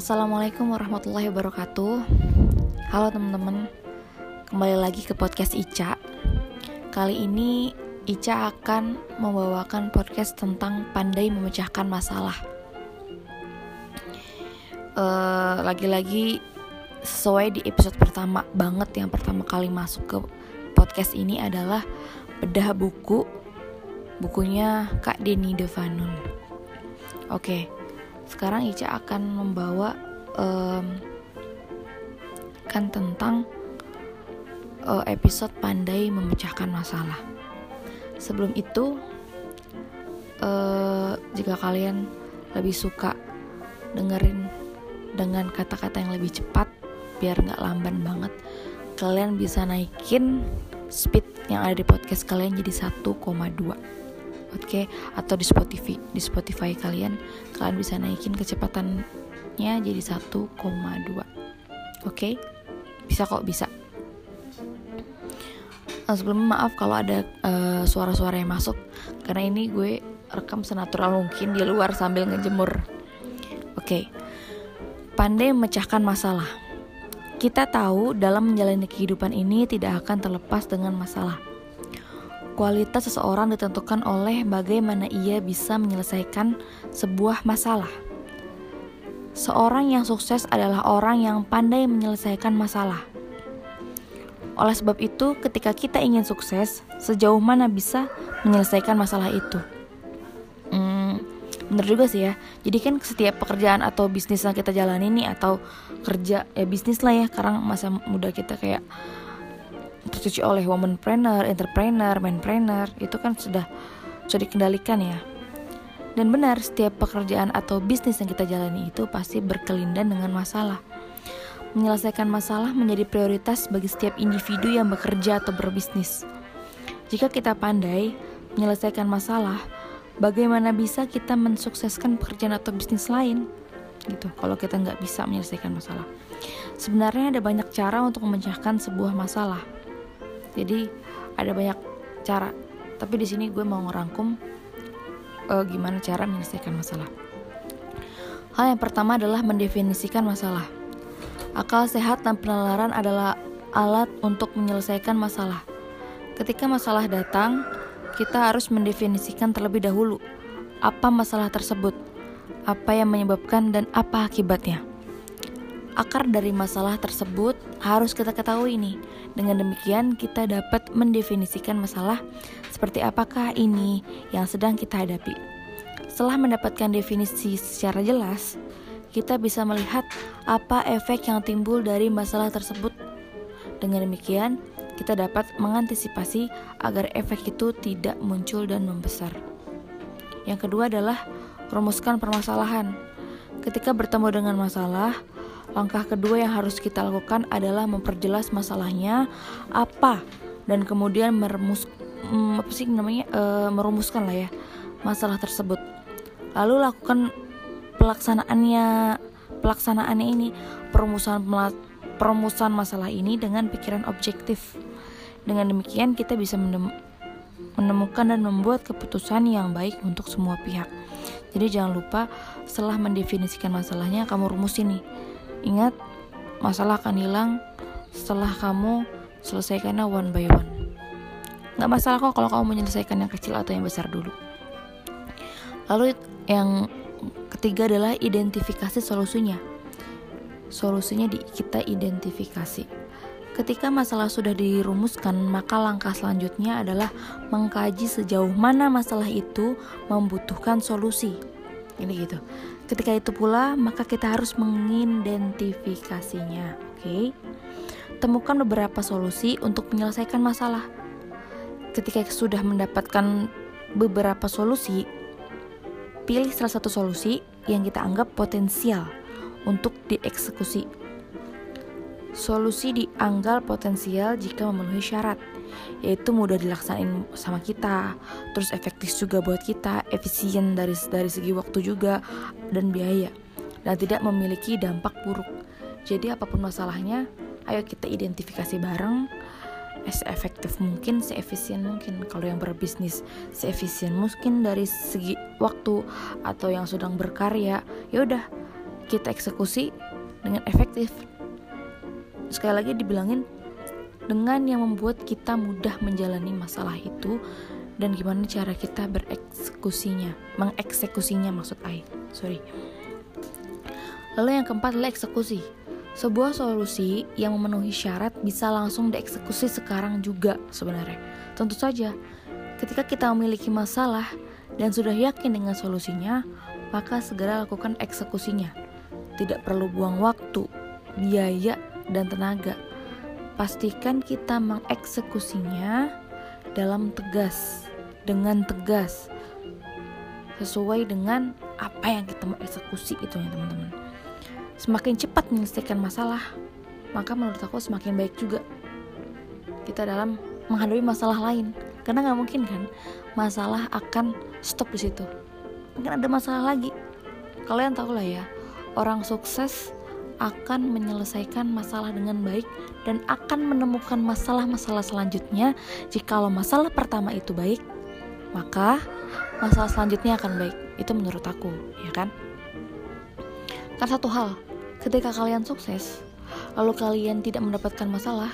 Assalamualaikum warahmatullahi wabarakatuh. Halo teman-teman. Kembali lagi ke podcast Ica. Kali ini Ica akan membawakan podcast tentang pandai memecahkan masalah. Uh, Lagi-lagi sesuai di episode pertama banget Yang pertama kali masuk ke podcast ini adalah Bedah buku. Bukunya Kak Deni Devanun. Oke okay sekarang Ica akan membawa um, kan tentang uh, episode pandai memecahkan masalah. Sebelum itu, uh, jika kalian lebih suka dengerin dengan kata-kata yang lebih cepat, biar nggak lamban banget, kalian bisa naikin speed yang ada di podcast kalian jadi 1,2 oke atau di Spotify di Spotify kalian kalian bisa naikin kecepatannya jadi 1,2 oke? Bisa kok bisa. Uh, sebelumnya maaf kalau ada uh, suara-suara yang masuk karena ini gue rekam senatural mungkin di luar sambil ngejemur. Oke? Pandai memecahkan masalah. Kita tahu dalam menjalani kehidupan ini tidak akan terlepas dengan masalah Kualitas seseorang ditentukan oleh bagaimana ia bisa menyelesaikan sebuah masalah. Seorang yang sukses adalah orang yang pandai menyelesaikan masalah. Oleh sebab itu, ketika kita ingin sukses, sejauh mana bisa menyelesaikan masalah itu? Hmm, bener juga sih ya. Jadi kan setiap pekerjaan atau bisnis yang kita jalani nih atau kerja ya bisnis lah ya. Sekarang masa muda kita kayak tercuci oleh womanpreneur, entrepreneur, manpreneur itu kan sudah sudah dikendalikan ya. Dan benar, setiap pekerjaan atau bisnis yang kita jalani itu pasti berkelindan dengan masalah. Menyelesaikan masalah menjadi prioritas bagi setiap individu yang bekerja atau berbisnis. Jika kita pandai menyelesaikan masalah, bagaimana bisa kita mensukseskan pekerjaan atau bisnis lain? Gitu, kalau kita nggak bisa menyelesaikan masalah. Sebenarnya ada banyak cara untuk memecahkan sebuah masalah jadi ada banyak cara. Tapi di sini gue mau ngerangkum uh, gimana cara menyelesaikan masalah. Hal yang pertama adalah mendefinisikan masalah. Akal sehat dan penalaran adalah alat untuk menyelesaikan masalah. Ketika masalah datang kita harus mendefinisikan terlebih dahulu apa masalah tersebut apa yang menyebabkan dan apa akibatnya. Akar dari masalah tersebut harus kita ketahui nih. Dengan demikian kita dapat mendefinisikan masalah seperti apakah ini yang sedang kita hadapi. Setelah mendapatkan definisi secara jelas, kita bisa melihat apa efek yang timbul dari masalah tersebut. Dengan demikian, kita dapat mengantisipasi agar efek itu tidak muncul dan membesar. Yang kedua adalah rumuskan permasalahan. Ketika bertemu dengan masalah, Langkah kedua yang harus kita lakukan adalah memperjelas masalahnya apa dan kemudian meremus mm, apa sih namanya e, merumuskan lah ya masalah tersebut. Lalu lakukan pelaksanaannya pelaksanaannya ini perumusan perumusan masalah ini dengan pikiran objektif. Dengan demikian kita bisa menemukan dan membuat keputusan yang baik untuk semua pihak. Jadi jangan lupa setelah mendefinisikan masalahnya kamu rumusin nih Ingat, masalah akan hilang setelah kamu selesaikannya one by one. Gak masalah kok kalau kamu menyelesaikan yang kecil atau yang besar dulu. Lalu yang ketiga adalah identifikasi solusinya. Solusinya di, kita identifikasi. Ketika masalah sudah dirumuskan, maka langkah selanjutnya adalah mengkaji sejauh mana masalah itu membutuhkan solusi. Ini gitu. Ketika itu pula, maka kita harus mengidentifikasinya. Oke, okay? temukan beberapa solusi untuk menyelesaikan masalah. Ketika sudah mendapatkan beberapa solusi, pilih salah satu solusi yang kita anggap potensial untuk dieksekusi. Solusi dianggap potensial jika memenuhi syarat yaitu mudah dilaksanain sama kita terus efektif juga buat kita efisien dari dari segi waktu juga dan biaya dan tidak memiliki dampak buruk jadi apa pun masalahnya ayo kita identifikasi bareng efektif mungkin, seefisien mungkin. Kalau yang berbisnis, seefisien mungkin dari segi waktu atau yang sedang berkarya, ya udah kita eksekusi dengan efektif. Sekali lagi dibilangin dengan yang membuat kita mudah menjalani masalah itu dan gimana cara kita bereksekusinya, mengeksekusinya maksud I. Sorry. Lalu yang keempat adalah eksekusi. Sebuah solusi yang memenuhi syarat bisa langsung dieksekusi sekarang juga sebenarnya. Tentu saja, ketika kita memiliki masalah dan sudah yakin dengan solusinya, maka segera lakukan eksekusinya. Tidak perlu buang waktu, biaya, dan tenaga pastikan kita mengeksekusinya dalam tegas, dengan tegas, sesuai dengan apa yang kita mau eksekusi itu ya teman-teman. Semakin cepat menyelesaikan masalah, maka menurut aku semakin baik juga kita dalam menghadapi masalah lain. Karena nggak mungkin kan masalah akan stop di situ. Mungkin ada masalah lagi. Kalian tahu lah ya, orang sukses akan menyelesaikan masalah dengan baik dan akan menemukan masalah-masalah selanjutnya. Jikalau masalah pertama itu baik, maka masalah selanjutnya akan baik. Itu menurut aku, ya kan? Karena satu hal, ketika kalian sukses, lalu kalian tidak mendapatkan masalah,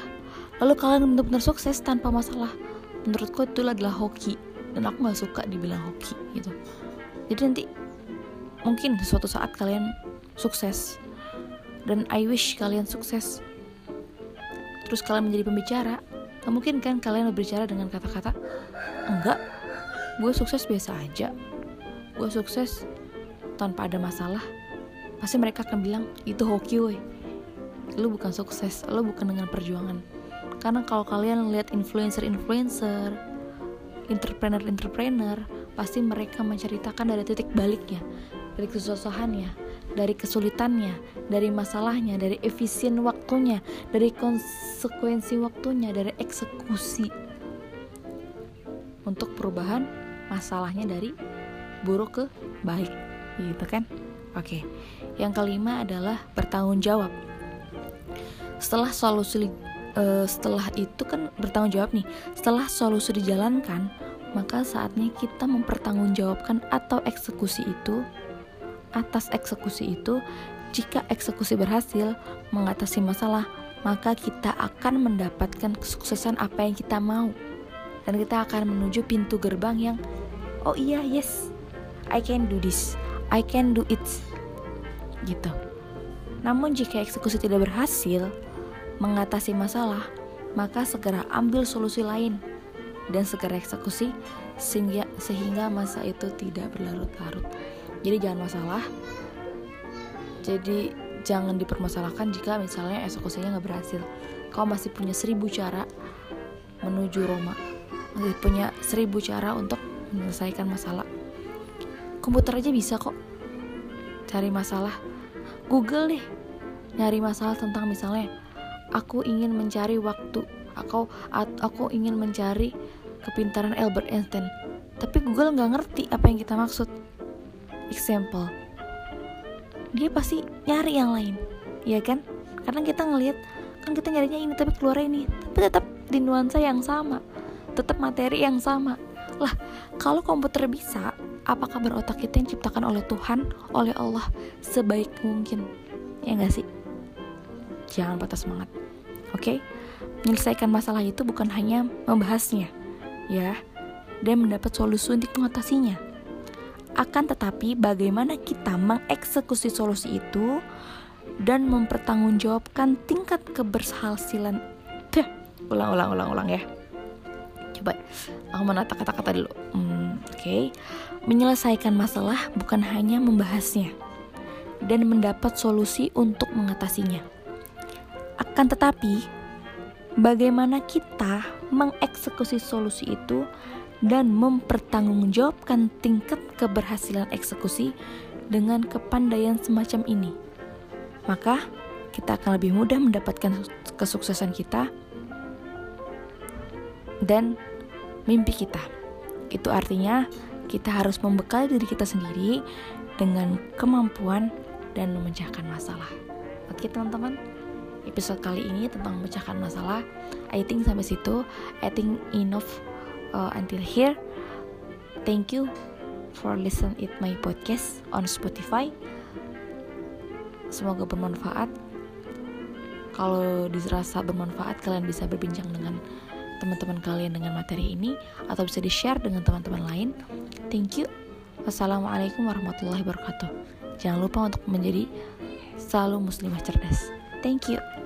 lalu kalian benar-benar sukses tanpa masalah, menurutku itu adalah hoki dan aku gak suka dibilang hoki gitu. Jadi nanti mungkin suatu saat kalian sukses dan I wish kalian sukses. Terus kalian menjadi pembicara? Gak mungkin kan kalian berbicara dengan kata-kata enggak gue sukses biasa aja. Gue sukses tanpa ada masalah. Pasti mereka akan bilang itu hoki woi. Lu bukan sukses lu bukan dengan perjuangan. Karena kalau kalian lihat influencer-influencer entrepreneur-entrepreneur pasti mereka menceritakan dari titik baliknya dari kesusahannya dari kesulitannya, dari masalahnya, dari efisien waktunya, dari konsekuensi waktunya, dari eksekusi untuk perubahan masalahnya dari buruk ke baik, gitu kan? Oke, yang kelima adalah bertanggung jawab. Setelah solusi uh, setelah itu kan bertanggung jawab nih. Setelah solusi dijalankan, maka saatnya kita mempertanggungjawabkan atau eksekusi itu atas eksekusi itu, jika eksekusi berhasil mengatasi masalah, maka kita akan mendapatkan kesuksesan apa yang kita mau. Dan kita akan menuju pintu gerbang yang, oh iya, yes, I can do this, I can do it. Gitu. Namun jika eksekusi tidak berhasil mengatasi masalah, maka segera ambil solusi lain dan segera eksekusi sehingga sehingga masa itu tidak berlarut-larut jadi jangan masalah. Jadi jangan dipermasalahkan jika misalnya eksekusinya nggak berhasil. Kau masih punya seribu cara menuju Roma. Masih punya seribu cara untuk menyelesaikan masalah. Komputer aja bisa kok. Cari masalah. Google deh. Nyari masalah tentang misalnya aku ingin mencari waktu aku aku ingin mencari kepintaran Albert Einstein. Tapi Google nggak ngerti apa yang kita maksud example. Dia pasti nyari yang lain. Ya kan? Karena kita ngelihat kan kita nyarinya ini tapi keluar ini. Tapi tetap di nuansa yang sama. Tetap materi yang sama. Lah kalau komputer bisa apakah berotak kita yang diciptakan oleh Tuhan oleh Allah sebaik mungkin? Ya nggak sih? Jangan patah semangat. Oke? Okay? menyelesaikan masalah itu bukan hanya membahasnya ya. Dan mendapat solusi untuk mengatasinya akan tetapi bagaimana kita mengeksekusi solusi itu dan mempertanggungjawabkan tingkat keberhasilan? Ulang ulang ulang ulang ya. Coba aku menata kata-kata dulu. Hmm, oke. Okay. menyelesaikan masalah bukan hanya membahasnya dan mendapat solusi untuk mengatasinya. Akan tetapi bagaimana kita mengeksekusi solusi itu dan mempertanggungjawabkan tingkat keberhasilan eksekusi dengan kepandaian semacam ini, maka kita akan lebih mudah mendapatkan kesuksesan kita dan mimpi kita. Itu artinya kita harus membekali diri kita sendiri dengan kemampuan dan memecahkan masalah. Oke teman-teman, episode kali ini tentang memecahkan masalah. I think sampai situ. I think enough uh, until here. Thank you for listen it my podcast on Spotify. Semoga bermanfaat. Kalau dirasa bermanfaat kalian bisa berbincang dengan teman-teman kalian dengan materi ini atau bisa di-share dengan teman-teman lain. Thank you. Wassalamualaikum warahmatullahi wabarakatuh. Jangan lupa untuk menjadi selalu muslimah cerdas. Thank you